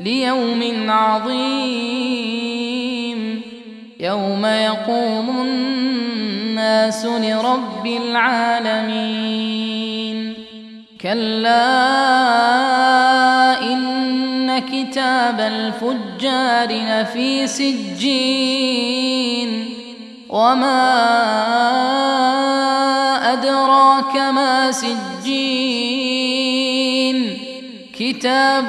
ليوم عظيم. يوم يقوم الناس لرب العالمين. كلا إن كتاب الفجار لفي سجين. وما أدراك ما سجين. كتاب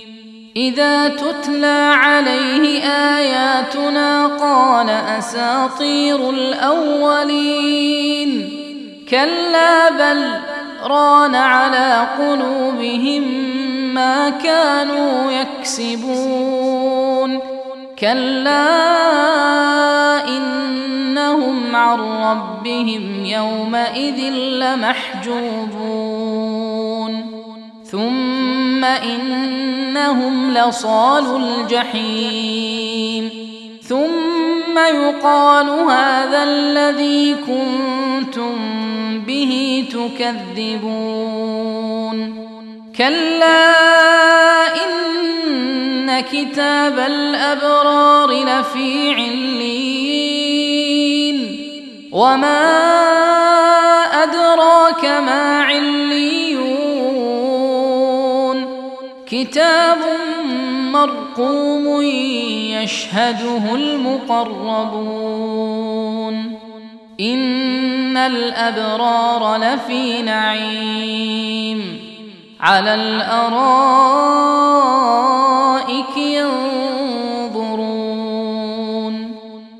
إذا تتلى عليه آياتنا قال أساطير الأولين. كلا بل ران على قلوبهم ما كانوا يكسبون. كلا إنهم عن ربهم يومئذ لمحجوبون. ثم إنهم لصال الجحيم. ثم يقال هذا الذي كنتم به تكذبون. كلا إن كتاب الأبرار لفي علين وما أدراك ما عليون. كتاب مرقوم يشهده المقربون. إن الأبرار لفي نعيم. على الأرائك ينظرون.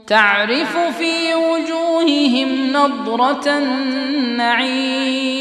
تعرف في وجوههم نضرة النعيم.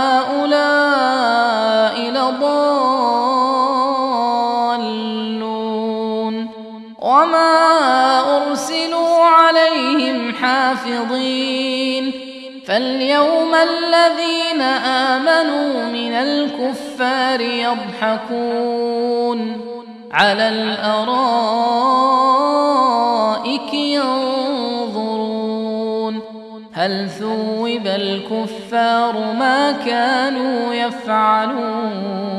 حافظين فاليوم الذين امنوا من الكفار يضحكون. على الارائك ينظرون. هل ثوب الكفار ما كانوا يفعلون؟